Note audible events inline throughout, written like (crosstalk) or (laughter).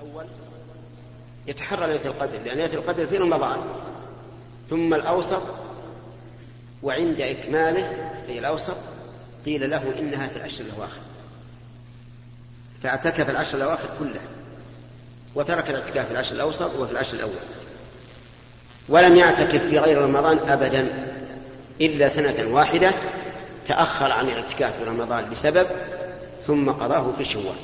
الأول يتحرى ليلة القدر لأن ليلة القدر في رمضان. ثم الأوسط وعند إكماله أي الأوسط قيل له إنها في العشر الأواخر. فاعتكف العشر الأواخر كلها وترك الاعتكاف في العشر الأوسط وفي العشر الأول. ولم يعتكف في غير رمضان أبدا إلا سنة واحدة تأخر عن الاعتكاف في رمضان بسبب ثم قضاه في شوال.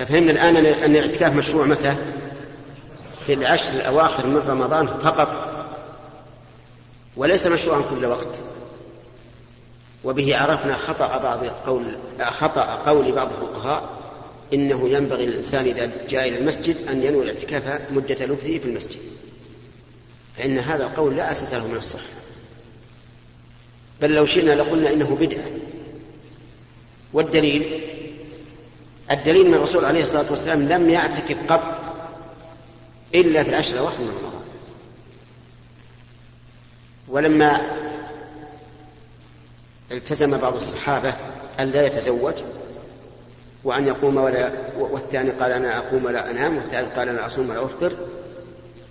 ففهمنا الآن أن الاعتكاف مشروع متى؟ في العشر الأواخر من رمضان فقط. وليس مشروعا كل وقت. وبه عرفنا خطأ بعض قول خطأ قول بعض الفقهاء إنه ينبغي للإنسان إذا جاء إلى المسجد أن ينوي الاعتكاف مدة لبثه في المسجد. فإن هذا القول لا أساس له من الصحة بل لو شئنا لقلنا إنه بدعة. والدليل؟ الدليل من الرسول عليه الصلاة والسلام لم يعتكف قط إلا في العشر الأواخر من رمضان. ولما التزم بعض الصحابة أن لا يتزوج وأن يقوم ولا والثاني قال أنا أقوم ولا أنام والثالث قال أنا أصوم ولا أفطر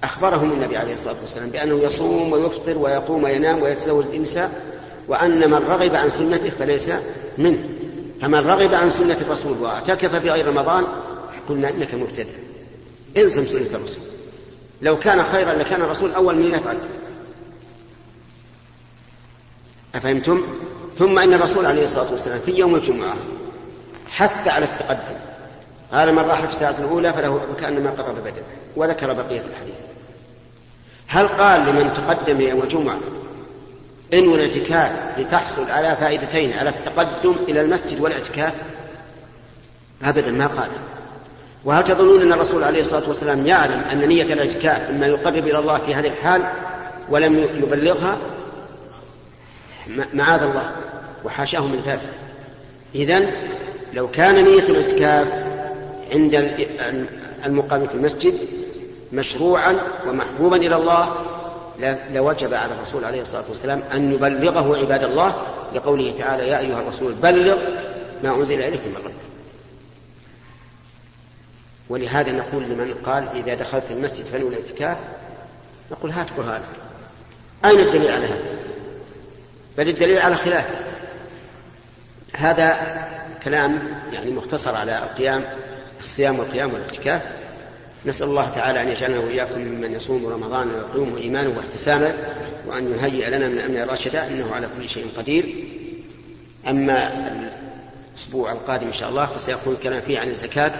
أخبرهم النبي عليه الصلاة والسلام بأنه يصوم ويفطر ويقوم وينام ويتزوج النساء وأن من رغب عن سنته فليس منه. فمن رغب عن سنة الرسول واعتكف في غير رمضان قلنا إنك مبتدع. الزم سنة الرسول. لو كان خيرا لكان الرسول أول من يفعل. أفهمتم؟ ثم إن الرسول عليه الصلاة والسلام في يوم الجمعة حث على التقدم. قال من راح في الساعة الأولى فله كأنما قرب بدنه وذكر بقية الحديث. هل قال لمن تقدم يوم الجمعة انوي الاعتكاف لتحصل على فائدتين على التقدم إلى المسجد والإعتكاف أبدا ما قال. وهل تظنون أن الرسول عليه الصلاة والسلام يعلم أن نية الإعتكاف مما يقرب إلى الله في هذه الحال ولم يبلغها؟ معاذ الله وحاشاه من ذلك. إذن لو كان نية الإعتكاف عند المقام في المسجد مشروعا ومحبوبا إلى الله لوجب على الرسول عليه الصلاة والسلام أن يبلغه عباد الله لقوله تعالى يا أيها الرسول بلغ ما أنزل إليك من ربك. ولهذا نقول لمن قال إذا دخلت المسجد فنوي الاعتكاف نقول هات برهانك أين الدليل على هذا؟ بل الدليل على خلافه هذا كلام يعني مختصر على القيام الصيام والقيام والاعتكاف نسأل الله تعالى أن يجعلنا وإياكم ممن يصوم رمضان ويقوم إيمانه واحتسابه وأن يهيئ لنا من أمر راشدا إنه على كل شيء قدير. أما الأسبوع القادم إن شاء الله فسيكون الكلام فيه عن الزكاة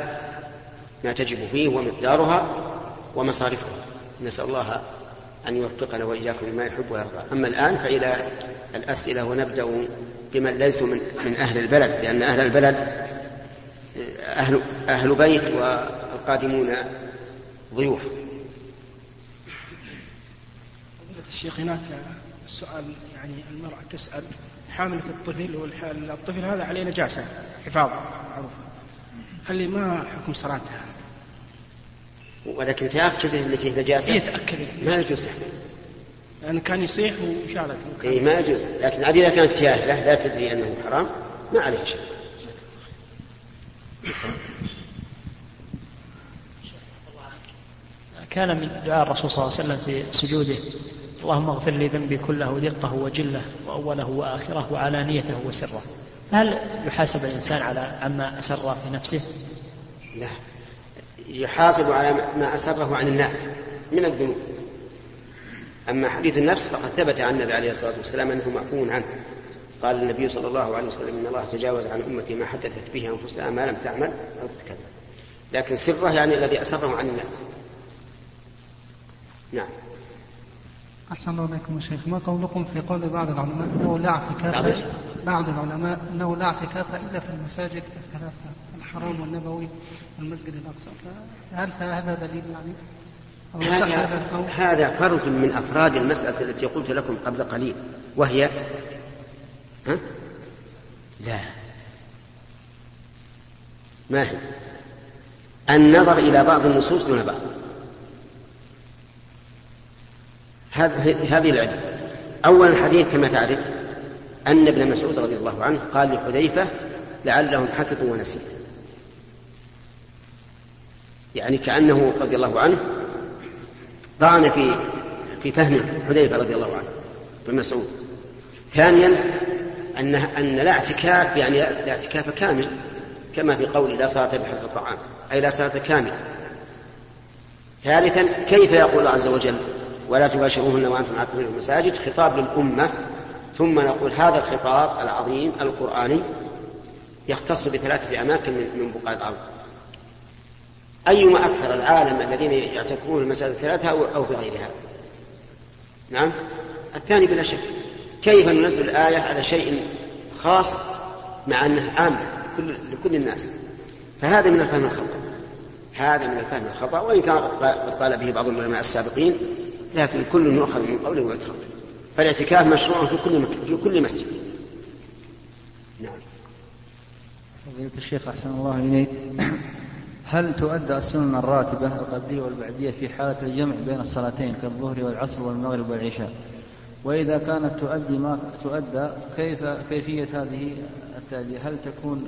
ما تجب فيه ومقدارها ومصارفها. نسأل الله أن يوفقنا وإياكم لما يحب ويرضى. أما الآن فإلى الأسئلة ونبدأ بمن ليسوا من, من أهل البلد لأن أهل البلد أهل, أهل بيت والقادمون ضيوف. الشيخ هناك سؤال يعني المرأة تسأل حاملة الطفل الطفل هذا عليه نجاسة حفاظ معروف. هل ما حكم صلاتها؟ ولكن تأكد أن فيه نجاسة؟ هي تأكد. ما يجوز تحمل. لأنه كان يصيح وشالت. إيه ما يجوز. لكن إذا كانت جاهلة لا تدري أنه حرام ما عليها شيء. كان من دعاء الرسول صلى الله عليه وسلم في سجوده. اللهم اغفر لي ذنبي كله دقه وجله وأوله وآخره وعلانيته وسره. هل يحاسب الإنسان على عما اسر في نفسه؟ لا. يحاسب على ما أسره عن الناس من الذنوب. أما حديث النفس فقد ثبت عن النبي عليه الصلاة والسلام أنه معفو عنه. قال النبي صلى الله عليه وسلم إن الله تجاوز عن أمتي ما حدثت به أنفسها ما لم تعمل أو تتكلم لكن سره يعني الذي أسره عن الناس. نعم. أحسن الله إليكم يا شيخ. ما قولكم في قول بعض العلماء أنه لا اعتكاف بعض العلماء أنه لا اعتكاف إلا في المساجد الثلاثة الحرام والنبوي والمسجد الأقصى. فهل هذا دليل يعني؟ هذا هذا فرد من أفراد المسألة التي قلت لكم قبل قليل وهي ها؟ لا. ما هي؟ النظر إلى بعض النصوص دون بعض. هذه العلة. أول الحديث كما تعرف أن ابن مسعود رضي الله عنه قال لحذيفة لعلهم حفظوا ونسيت. يعني كأنه رضي الله عنه طعن في في فهم حذيفة رضي الله عنه بن مسعود. ثانيا أن أن لا اعتكاف يعني لا اعتكاف كامل كما في قول لا صلاة بحق الطعام أي لا صلاة كاملة. ثالثا كيف يقول الله عز وجل ولا تباشروهن وأنتم عاكفون في المساجد. خطاب للأمة. ثم نقول هذا الخطاب العظيم القرآني يختص بثلاثة أماكن من بقاع الأرض. أيما أكثر العالم الذين يعتكفون المساجد الثلاثة أو في غيرها نعم؟ الثاني بلا شك. كيف ننزل الآية على شيء خاص مع أنه عام لكل, لكل الناس؟ فهذا من الفهم الخطأ. هذا من الفهم الخطأ. وإن كان قد قال به بعض العلماء السابقين لكن كل يؤخذ من قوله ويترك. فالاعتكاف مشروع في كل مكان في كل مسجد. نعم. فضيلة الشيخ أحسن الله إليك. هل تؤدى السنن الراتبة القبلية والبعدية في حالة الجمع بين الصلاتين كالظهر والعصر والمغرب والعشاء؟ وإذا كانت تؤدي ما تؤدى كيف كيفية هذه التأدية؟ هل تكون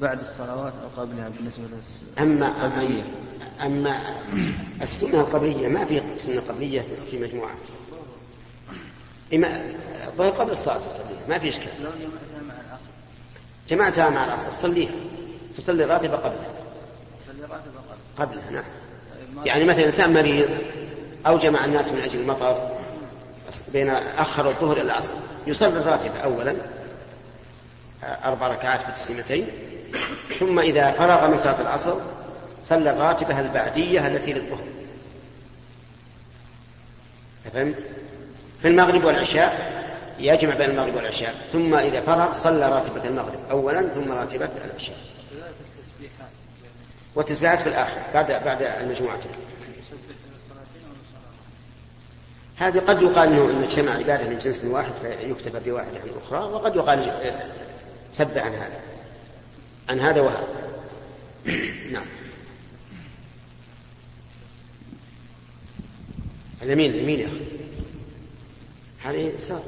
بعد الصلوات أو قبلها بالنسبة أما القبلية أما السنة القبلية ما في سنة قبلية في مجموعة. إما الظهر قبل الصلاة تصليها ما في إشكال. جمعتها مع العصر. صليها. تصلي الراتبة قبلها. تصلي الراتبة قبلها. نعم. طيب، يعني مثلا إنسان مريض أو جمع الناس من أجل المطر بين أخر الظهر إلى العصر يصلي الراتبة أولا أربع ركعات بتسليمتين ثم إذا فرغ من صلاة العصر صلى الراتبة البعدية التي للظهر. فهمت؟ في المغرب والعشاء يجمع بين المغرب والعشاء. ثم إذا فرغ صلى راتبة المغرب أولا ثم راتبة العشاء. والتسبيحات في الآخر بعد بعد المجموعة. هذه قد يقال إنه ان اجتمع عبادة من جنس واحد فيكتفى بواحده عن الاخرى وقد يقال سب عن هذا. عن هذا وهذا. (clears throat) نعم. اليمين اليمين يا أخي. هذه يسار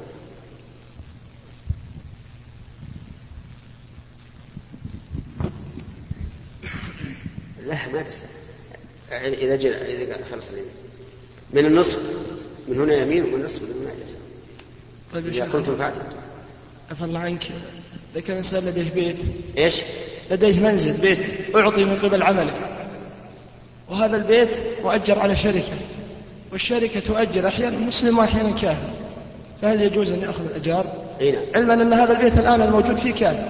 لا ما تسأل إذا جل إذا خلص اليمين. من النصف. من هنا يمين ومن النصف من هنا يسار. طيب إذا كنتم فعلا عفى الله عنك. إذا كان إنسان لديه بيت. إيش؟ لديه منزل. بيت. أعطي من قبل عمله. وهذا البيت مؤجر على شركة. والشركة تؤجر أحيانا مسلم وأحيانا كافر فهل يجوز أن يأخذ الأجار؟ أي نعم. علما أن هذا البيت الآن الموجود فيه كافر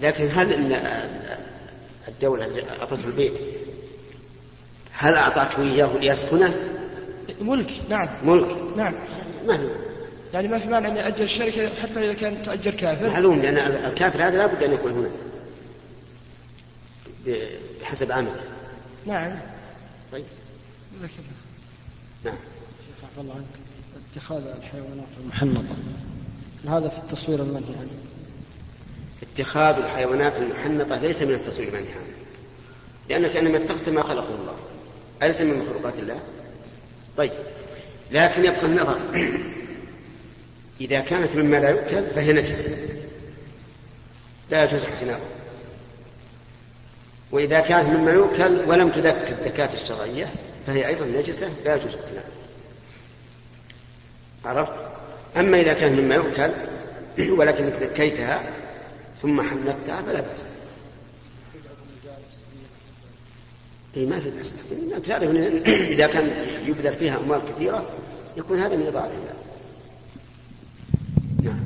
لكن هل إن الدولة أعطته البيت؟ هل أعطته إياه ليسكنه؟ ملك. نعم. ملك. نعم. ما في يعني ما في مانع أن يأجر الشركة حتى إذا كان تؤجر كافر. معلوم لأن الكافر هذا لابد أن يكون هنا. بحسب عمله. نعم. طيب. نعم. شيخ عفى الله عنك اتخاذ الحيوانات المحنطة هذا في التصوير المنهي عنه اتخاذ الحيوانات المحنطة ليس من التصوير المنهي عنه لأنك إنما اتخذت ما خلقه الله. أليس من مخلوقات الله؟ طيب. لكن يبقى النظر. إذا كانت مما لا يؤكل فهي نجسة لا يجوز احتنابها وإذا كانت مما يؤكل ولم تذك الذكاة الشرعية فهي أيضا نجسة لا يجوز احتنابها عرفت؟ أما إذا كان مما يؤكل (clears throat) ولكنك ذكيتها ثم حنكتها فلا بأس. إي ما في بأس. انت تعرف (clears throat) إذا كان يبذل فيها أموال كثيرة يكون هذا من إضاعة الله نعم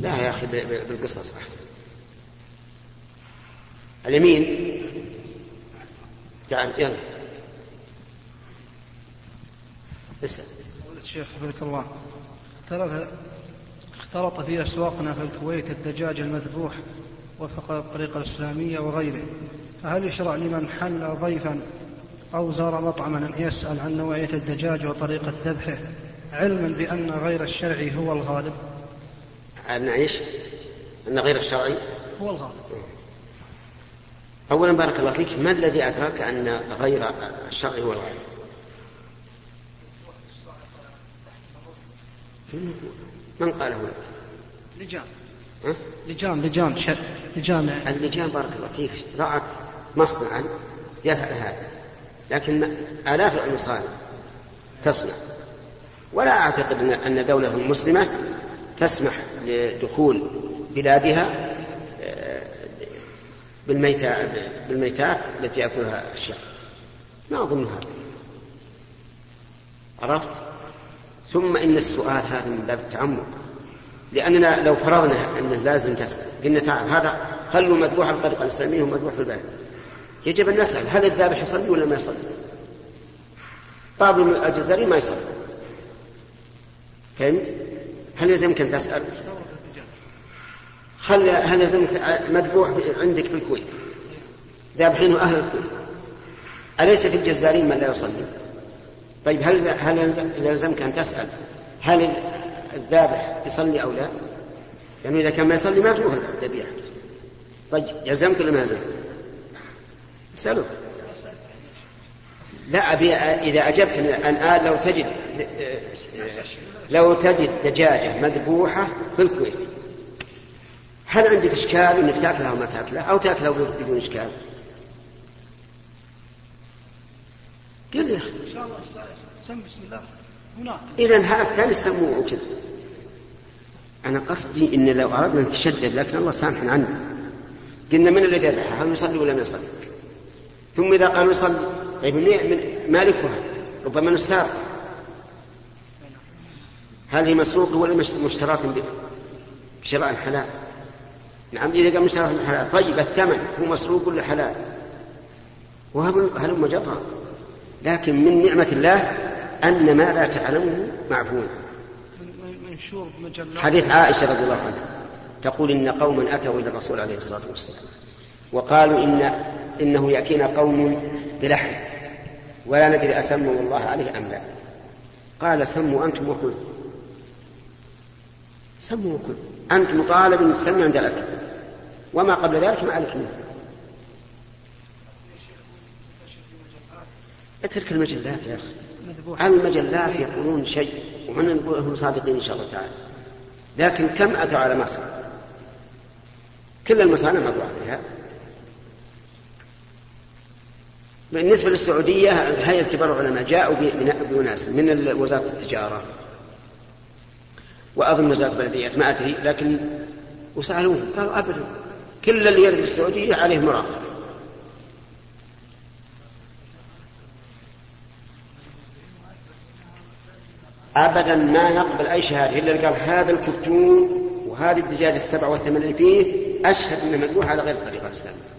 لا يا أخي بالقصص أحسن. اليمين تعال يلا. اسأل. الشيخ حفظك الله اختلط في أسواقنا في الكويت الدجاج المذبوح وفق الطريقة الإسلامية وغيره فهل يشرع لمن حل ضيفا أو زار مطعما أن يسأل عن نوعية الدجاج وطريقة ذبحه؟ علما بأن غير الشرعي هو الغالب أن إيش؟ أن غير الشرعي هو الغالب أولا بارك الله فيك ما الذي أدراك أن غير الشرعي هو الغالب؟ من قاله لك؟ رجال ها؟ لجان لجان ش... لجان اللجان بارك الله فيك رأت مصنعا يفعل هذا لكن آلاف المصانع تصنع ولا أعتقد أن دولة مسلمة تسمح لدخول بلادها آه، بالميتات التي يأكلها الشعب. ما أظن هذا عرفت؟ ثم إن السؤال هذا من باب التعمق. لأننا لو فرضنا أنه لازم تسأل قلنا تعال هذا خلوا مذبوح الطريقة الإسلامية ومذبوح في البلد. يجب أن نسأل هل الذابح يصلي ولا ما يصلي؟ بعض الجزائريين ما يصلي. فهمت؟ هل يلزمك أن تسأل؟ خل هل يلزمك مذبوح عندك في الكويت ذابحينه أهل الكويت. أليس في الجزائريين من لا يصلي؟ طيب هل هل يلزمك أن تسأل هل الذابح يصلي أو لا؟ لأنه يعني إذا كان ما يصلي ما تروح الذبيحة. طيب يلزمك ولا ما يلزمك؟ اسأله لا أبي إذا أجبت الآن لو تجد لو تجد دجاجة مذبوحة في الكويت هل عندك إشكال أنك تأكلها أو ما تأكلها؟ أو تأكلها بدون إشكال؟ قل يا أخي. إن شاء الله سم بسم الله. هناك. إذا هذا الثاني سموه كذا أنا قصدي إن لو أردنا أن نتشدد لكن الله سامحنا عنه. قلنا من الذي يذبحها هل يصلي ولا ما يصلي؟ ثم إذا قالوا يصلي طيب من مالكها ربما السارق هل هي مسروقة ولا مشتراة بشراء حلال؟ نعم إذا قال مشتراة حلال طيب الثمن هو مسروق ولا حلال؟ وهل هل مجرد؟ لكن من نعمة الله أن ما لا تعلمه معفو حديث عائشة رضي الله عنها. تقول إن قوما أتوا إلى الرسول عليه الصلاة والسلام وقالوا إن إنه يأتينا قوم بلحم. ولا ندري أسموا الله عليه أم لا. قال سموا أنتم وكل. سموا وكل. أنت مطالب تسمي عند الأكل وما قبل ذلك ما عليك منه. اترك المجلات يا أخي. المجلات يقولون شيء ومن نقول هم صادقين إن شاء الله تعالى. لكن كم أتوا على مصر؟ كل المصانع مطبوعة فيها. بالنسبة للسعودية هيئة كبار العلماء جاءوا بأناس من وزارة التجارة وأظن وزارة البلديات ما أدري لكن وسألوهم قالوا أبدا كل اللي يرد السعودية عليه مراقبة. أبدا ما نقبل أي شهادة إلا قال هذا الكتون وهذه الدجاج السبع والثمانية فيه أشهد أنه مذبوح على غير الطريقة الإسلامية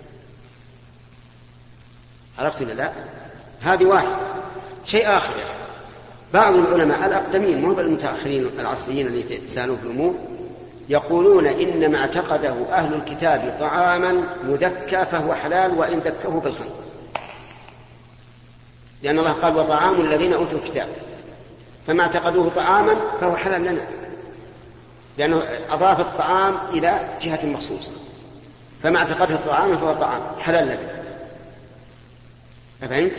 عرفت ولا لا؟ هذه واحد. شيء آخر يعني. بعض العلماء الأقدمين مو بالمتأخرين العصريين اللي يتساءلون في الأمور يقولون إن ما اعتقده أهل الكتاب طعاما مذكى فهو حلال وإن ذكه بالخمر لأن الله قال وطعام الذين أوتوا الكتاب فما اعتقدوه طعاما فهو حلال لنا. لأنه أضاف الطعام إلى جهة مخصوصة. فما اعتقده طعاما فهو طعام حلال لنا. أفهمت؟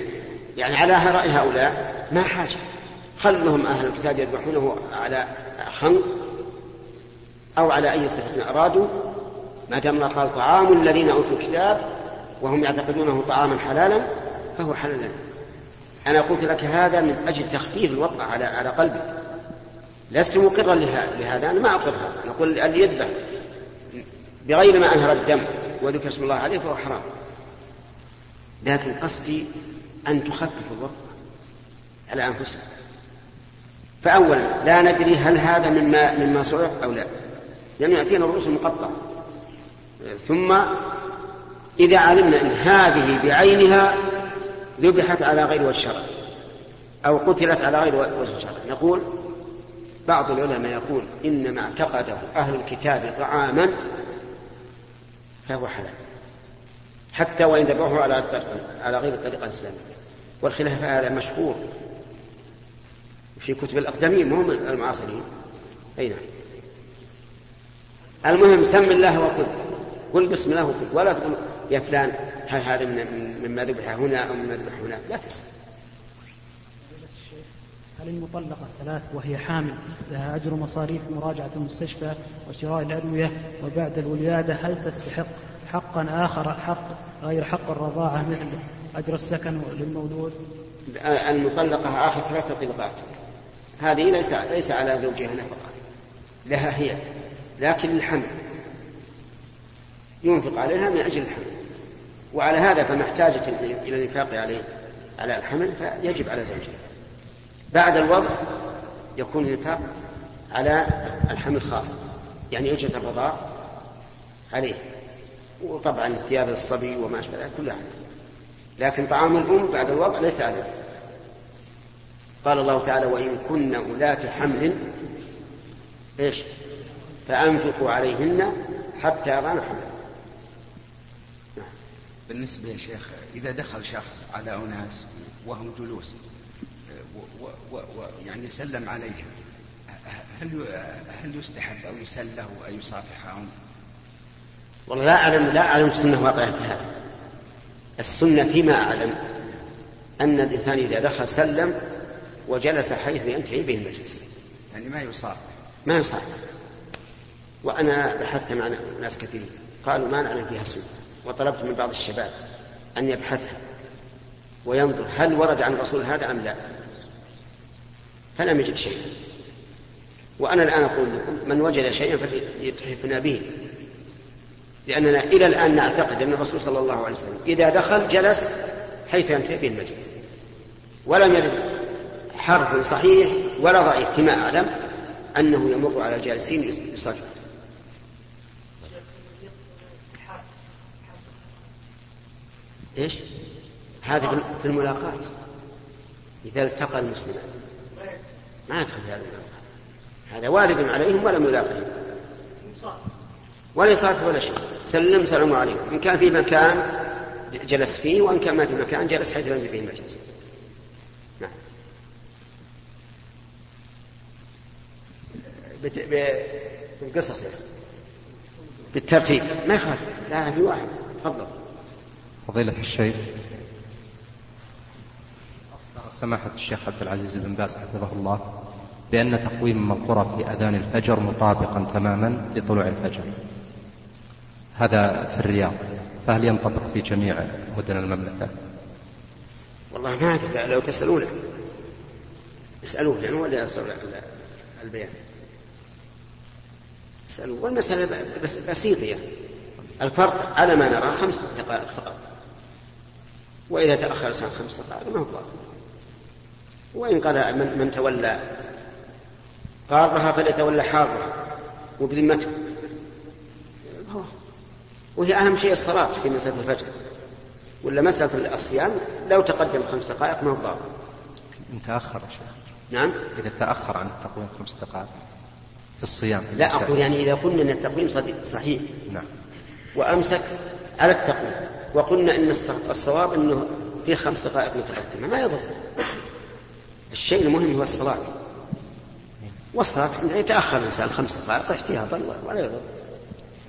يعني على رأي هؤلاء؟ ما حاجة. خلهم أهل الكتاب يذبحونه على خنق أو على أي صفة أرادوا. ما دام قال طعام الذين أوتوا الكتاب وهم يعتقدونه طعاما حلالا فهو حلال لنا أنا قلت لك هذا من أجل تخفيف الوطأ على على قلبك. لست مقرا لهذا أنا ما أقرها. نقول اللي يذبح بغير ما أنهر الدم وذكر اسم الله عليه فهو حرام. لكن قصدي أن تخفف الوطأ على أنفسهم فأولا لا ندري هل هذا مما مما سرق أو لا. لأنه يأتينا الرؤوس المقطعة. ثم إذا علمنا أن هذه بعينها ذبحت على غير وجه الشرع أو قتلت على غير وجه الشرع نقول بعض العلماء يقول إن ما اعتقده أهل الكتاب طعاما فهو حلال. حتى وإن ذبحوه على على غير الطريقة الإسلامية. والخلاف هذا مشهور في كتب الأقدمين مو المعاصرين. أي نعم. المهم سم الله وكل قل بسم الله وكل ولا تقول يا فلان هل هذا مما ذبح هنا أو مما ذبح هناك لا تسأل هل المطلقة ثلاث وهي حامل لها أجر مصاريف مراجعة المستشفى وشراء الأدوية وبعد الولادة هل تستحق حقا آخر حق غير حق الرضاعة مثل أجر السكن للمولود. المطلقة آخر ثلاثة طلقات هذه ليس ليس على زوجها نفقة. لها هي. لكن الحمل. ينفق عليها من أجل الحمل. وعلى هذا فمحتاجة إلى الإنفاق عليه على الحمل فيجب على زوجها. بعد الوضع يكون الإنفاق على الحمل خاص يعني أجرة الرضاع عليه. وطبعا ثياب الصبي وما أشبه ذلك كلها. لكن طعام الأم بعد الوضع ليس عليه قال الله تعالى وإن كن أولاة حمل إيش؟ فأنفقوا عليهن حتى يضعن حمل. بالنسبة يا شيخ إذا دخل شخص على أناس وهم جلوس و و يعني سلم عليهم هل هل يستحب أو يسله أو يصافحهم؟ والله لا أعلم لا أعلم السنة واقعة في هذا. السنة فيما أعلم أن الإنسان إذا دخل سلم وجلس حيث ينتهي به المجلس. يعني ما يصافح ما يصافح وأنا بحثت مع ناس كثيرين قالوا ما نعلم فيها سنة. وطلبت من بعض الشباب أن يبحثها وينظر هل ورد عن الرسول هذا أم لا. فلم يجد شيئا. وأنا الآن أقول لكم من وجد شيئا فليتحفنا به. لأننا إلى الآن نعتقد أن الرسول صلى الله عليه وسلم إذا دخل جلس حيث ينتهي به المجلس ولم يرد حرف صحيح ولا ضعيف فيما أعلم أنه يمر على الجالسين يصلي. إيش؟ هذه في الملاقاة إذا التقى المسلمان ما يدخل في هذا الملاقاة هذا وارد عليهم ولم يلاقهم. يصافح ولا شيء. سلم سلام عليكم. إن كان في مكان جلس فيه وإن كان ما في مكان جلس حيث ينزل فيه المجلس نعم. بالقصص بالترتيب. ما يخالف. لا في واحد. تفضل. فضيلة الشيخ. سماحة الشيخ عبد العزيز بن باز حفظه الله بأن تقويم القرى في أذان الفجر مطابقا تماما لطلوع الفجر. هذا في الرياض فهل ينطبق في جميع مدن المملكة؟ والله ما أدري لو تسألونه. اسألوه لأنه ولا البيان. اسألوه. والمسألة بسيطة يعني. الفرق على ما نرى خمس دقائق فقط. وإذا تأخر الإنسان خمس دقائق ما هو وإن قال من, من تولى قارها فليتولى حارها وبذمته وهي أهم شيء الصلاة في مسألة الفجر. ولا مسألة الصيام لو تقدم خمس دقائق ما هو ضار. تأخر يا شيخ. نعم؟ إذا تأخر عن التقويم خمس دقائق في الصيام. في لا أقول يعني إذا قلنا أن التقويم صحيح. نعم. وأمسك على التقويم. وقلنا أن الصواب أنه في خمس دقائق متقدمة. ما يضر. الشيء المهم هو الصلاة. والصلاة يتأخر الإنسان خمس دقائق احتياطا ولا يضر.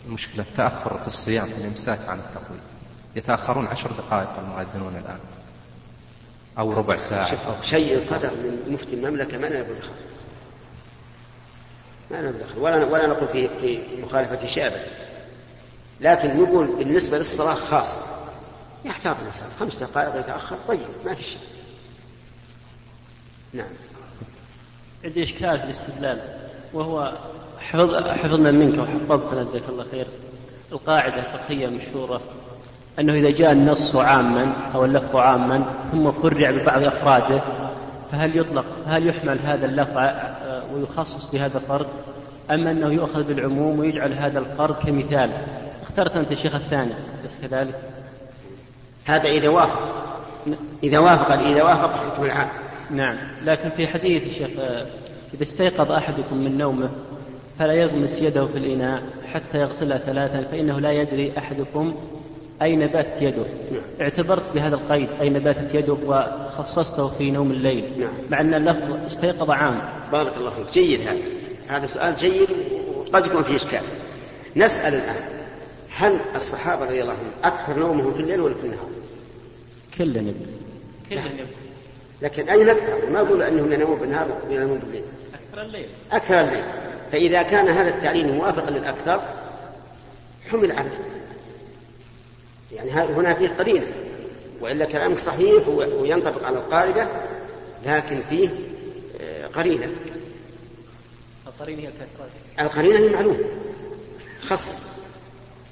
المشكلة التأخر في الصيام في الإمساك عن التقويم. يتأخرون عشر دقائق المؤذنون الآن. أو ربع ساعة. أو شيء صدر من مفتي المملكة ما نبغى ما نبغى ولا ولا نقول في في مخالفة شيء لكن نقول بالنسبة للصلاة خاصة يحتاط الإنسان. خمس دقائق يتأخر طيب ما في شيء. نعم. عندي إشكال في الاستدلال وهو حفظ حفظنا منك وحفظتنا جزاك الله خير. القاعدة الفقهية المشهورة أنه إذا جاء النص عاما أو اللفظ عاما ثم فرع ببعض أفراده فهل يطلق هل يحمل هذا اللفظ ويخصص بهذا الفرد؟ أم أنه يؤخذ بالعموم ويجعل هذا الفرد كمثال؟ اخترت أنت الشيخ الثاني بس كذلك. هذا إذا وافق. إذا وافق إذا وافق حكم العام. نعم. لكن في حديث الشيخ إذا استيقظ أحدكم من نومه فلا يغمس يده في الإناء حتى يغسلها ثلاثا فإنه لا يدري أحدكم أين باتت يده. نعم. اعتبرت بهذا القيد أين باتت يده وخصصته في نوم الليل. نعم. مع أن اللفظ استيقظ عام. بارك الله فيك. جيد هذا. هذا سؤال جيد وقد يكون فيه إشكال. نسأل الآن هل الصحابة رضي الله عنهم أكثر نومهم في الليل ولا في النهار؟ كلا يبدو كلا يبدو لكن أين أكثر ما أقول أنهم ينامون بالنهار وينامون بالليل أكثر الليل. أكثر الليل. فإذا كان هذا التعليل موافقا للأكثر حمل عليه. يعني هنا فيه قرينة وإلا كلامك صحيح وينطبق على القاعدة لكن فيه آه، قرينة. القرينة هي الكثرة القرينة هي معلومة تخصص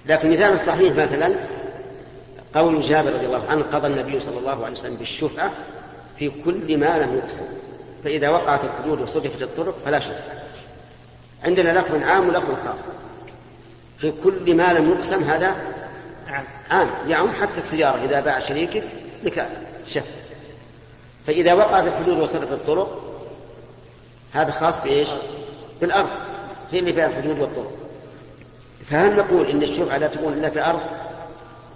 لكن مثال الصحيح مثلا قول جابر رضي الله عنه قضى النبي صلى الله عليه وسلم بالشفعة في كل ما لم يقسم فإذا وقعت الحدود وصدفت الطرق فلا شفعة. عندنا لفظ عام ولفظ خاص. في كل ما لم يقسم هذا عام. يعم حتى السيارة إذا باع شريكك لك شف فإذا وقعت الحدود وصدفت الطرق هذا خاص بإيش؟ بالأرض. هي اللي فيها الحدود والطرق. فهل نقول إن الشفعة لا تكون إلا في أرض؟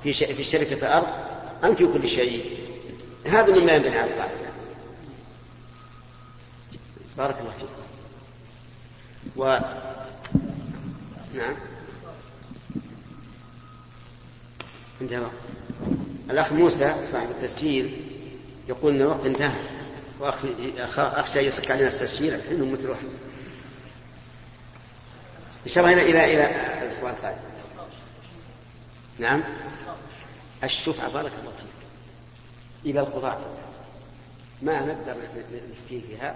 في في الشركة في أرض؟ أم في كل شيء؟ هذا مما ينبني على القاعدة. بارك الله فيك. و نعم. انتهى. الأخ موسى صاحب التسجيل يقول أن الوقت انتهى وأخشى يصك علينا التسجيل الحين واحد إن شاء الله إلى إلى الأسبوع القادم. نعم. الشفعة بارك الله فيك. إلى القضاء. ما نقدر نفتي فيها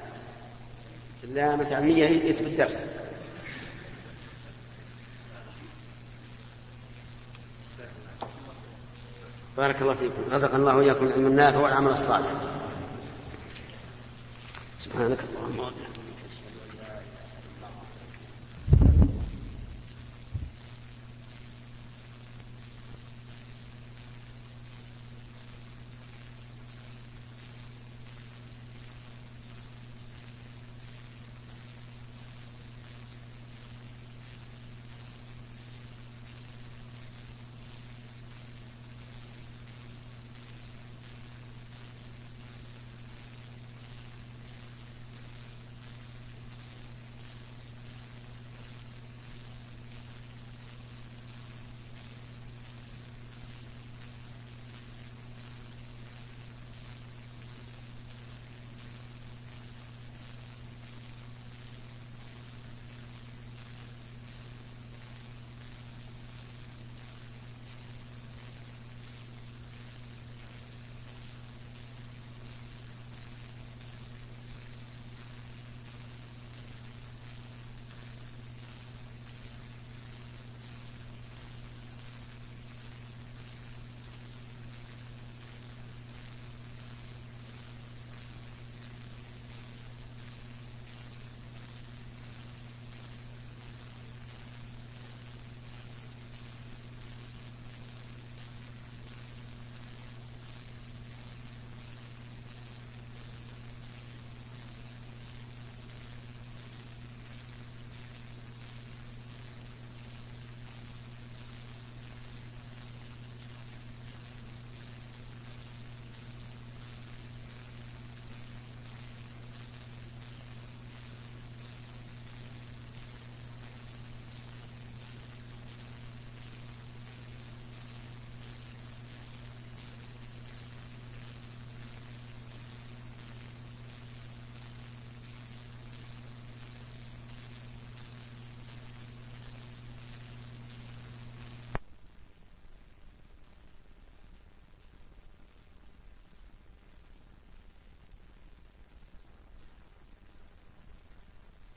إلا مثلا مية يثبت الدرس. بارك الله فيكم. رزق الله وإياكم العلم النافع والعمل الصالح. سبحانك اللهم. وبحمدك